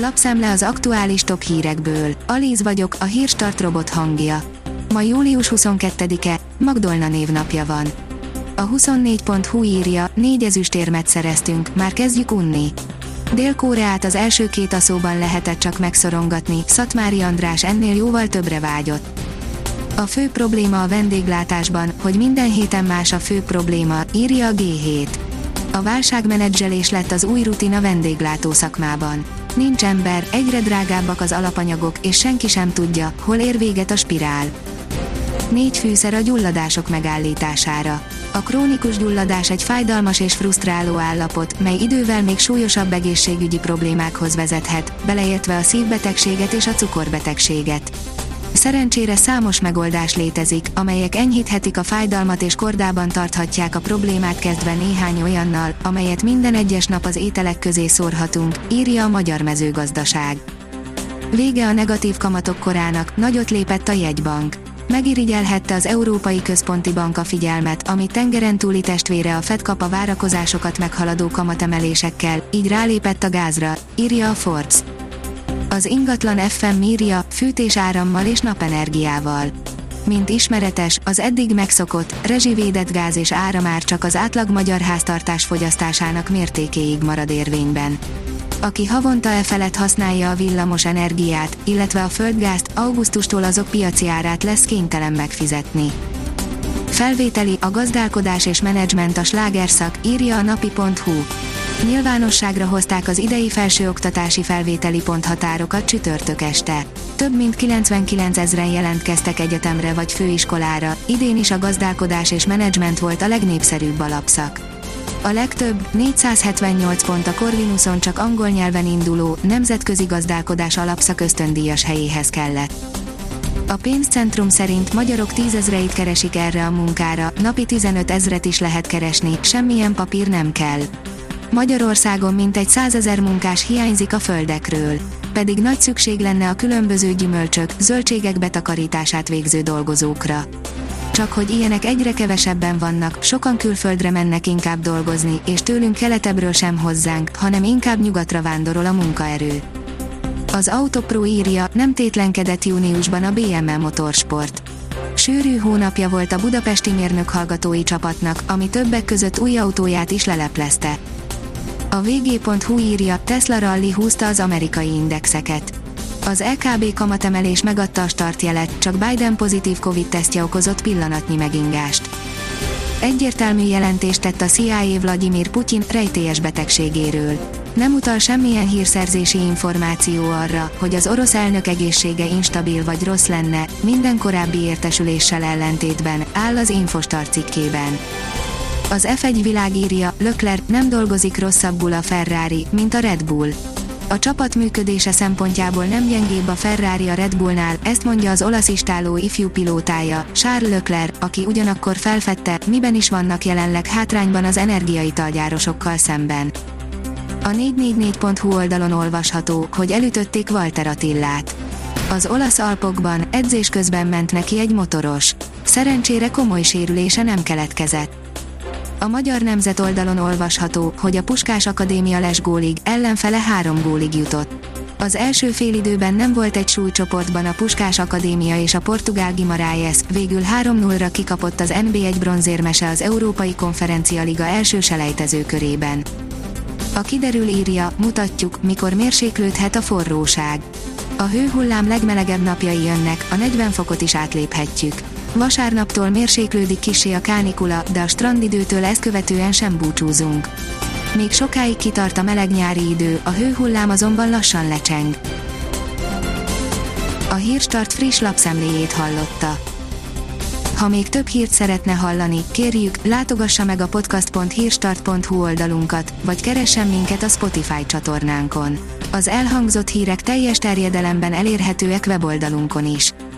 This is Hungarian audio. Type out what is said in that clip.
Lapszemle az aktuális top hírekből. Alíz vagyok, a hírstart robot hangja. Ma július 22-e, Magdolna névnapja van. A 24.hu írja, négy ezüstérmet szereztünk, már kezdjük unni. Dél-Koreát az első két aszóban lehetett csak megszorongatni, Szatmári András ennél jóval többre vágyott. A fő probléma a vendéglátásban, hogy minden héten más a fő probléma, írja a G7. A válságmenedzselés lett az új rutin a vendéglátó szakmában. Nincs ember, egyre drágábbak az alapanyagok, és senki sem tudja, hol ér véget a spirál. Négy fűszer a gyulladások megállítására. A krónikus gyulladás egy fájdalmas és frusztráló állapot, mely idővel még súlyosabb egészségügyi problémákhoz vezethet, beleértve a szívbetegséget és a cukorbetegséget. Szerencsére számos megoldás létezik, amelyek enyhíthetik a fájdalmat és kordában tarthatják a problémát kezdve néhány olyannal, amelyet minden egyes nap az ételek közé szórhatunk, írja a Magyar Mezőgazdaság. Vége a negatív kamatok korának, nagyot lépett a jegybank. Megirigyelhette az Európai Központi Bank a figyelmet, ami tengeren túli testvére a Fed kap a várakozásokat meghaladó kamatemelésekkel, így rálépett a gázra, írja a Forbes. Az ingatlan FM mírja, fűtés árammal és napenergiával. Mint ismeretes, az eddig megszokott, rezsivédett gáz és áramár csak az átlag magyar háztartás fogyasztásának mértékéig marad érvényben. Aki havonta e felett használja a villamos energiát, illetve a földgázt, augusztustól azok piaci árát lesz kénytelen megfizetni. Felvételi, a gazdálkodás és menedzsment a slágerszak, írja a napi.hu. Nyilvánosságra hozták az idei felsőoktatási felvételi ponthatárokat csütörtök este. Több mint 99 ezeren jelentkeztek egyetemre vagy főiskolára, idén is a gazdálkodás és menedzsment volt a legnépszerűbb alapszak. A legtöbb, 478 pont a Corvinuson csak angol nyelven induló, nemzetközi gazdálkodás alapszak ösztöndíjas helyéhez kellett. A pénzcentrum szerint magyarok tízezreit keresik erre a munkára, napi 15 ezret is lehet keresni, semmilyen papír nem kell. Magyarországon mintegy százezer munkás hiányzik a földekről. Pedig nagy szükség lenne a különböző gyümölcsök, zöldségek betakarítását végző dolgozókra. Csak hogy ilyenek egyre kevesebben vannak, sokan külföldre mennek inkább dolgozni, és tőlünk keletebbről sem hozzánk, hanem inkább nyugatra vándorol a munkaerő. Az Autopro írja, nem tétlenkedett júniusban a BML Motorsport. Sűrű hónapja volt a budapesti mérnök hallgatói csapatnak, ami többek között új autóját is leleplezte. A vg.hu írja, Tesla Rally húzta az amerikai indexeket. Az LKB kamatemelés megadta a startjelet, csak Biden pozitív Covid-tesztje okozott pillanatnyi megingást. Egyértelmű jelentést tett a CIA Vladimir Putyin rejtélyes betegségéről. Nem utal semmilyen hírszerzési információ arra, hogy az orosz elnök egészsége instabil vagy rossz lenne, minden korábbi értesüléssel ellentétben, áll az Infostar cikkében. Az F1 világírja, Leclerc nem dolgozik rosszabbul a Ferrari, mint a Red Bull. A csapat működése szempontjából nem gyengébb a Ferrari a Red Bullnál, ezt mondja az olasz istáló ifjú pilótája, Charles Leclerc, aki ugyanakkor felfedte, miben is vannak jelenleg hátrányban az energiaitalgyárosokkal szemben. A 444.hu oldalon olvasható, hogy elütötték Walter Attillát. Az olasz Alpokban edzés közben ment neki egy motoros. Szerencsére komoly sérülése nem keletkezett. A Magyar Nemzet oldalon olvasható, hogy a Puskás Akadémia lesgólig, ellenfele három gólig jutott. Az első félidőben nem volt egy súlycsoportban a Puskás Akadémia és a Portugál Guimarães, végül 3-0-ra kikapott az NB1 bronzérmese az Európai Konferencia Liga első selejtező körében. A kiderül írja, mutatjuk, mikor mérséklődhet a forróság. A hőhullám legmelegebb napjai jönnek, a 40 fokot is átléphetjük. Vasárnaptól mérséklődik kisé a kánikula, de a strandidőtől ezt követően sem búcsúzunk. Még sokáig kitart a meleg nyári idő, a hőhullám azonban lassan lecseng. A Hírstart friss lapszemléjét hallotta. Ha még több hírt szeretne hallani, kérjük, látogassa meg a podcast.hírstart.hu oldalunkat, vagy keressen minket a Spotify csatornánkon. Az elhangzott hírek teljes terjedelemben elérhetőek weboldalunkon is.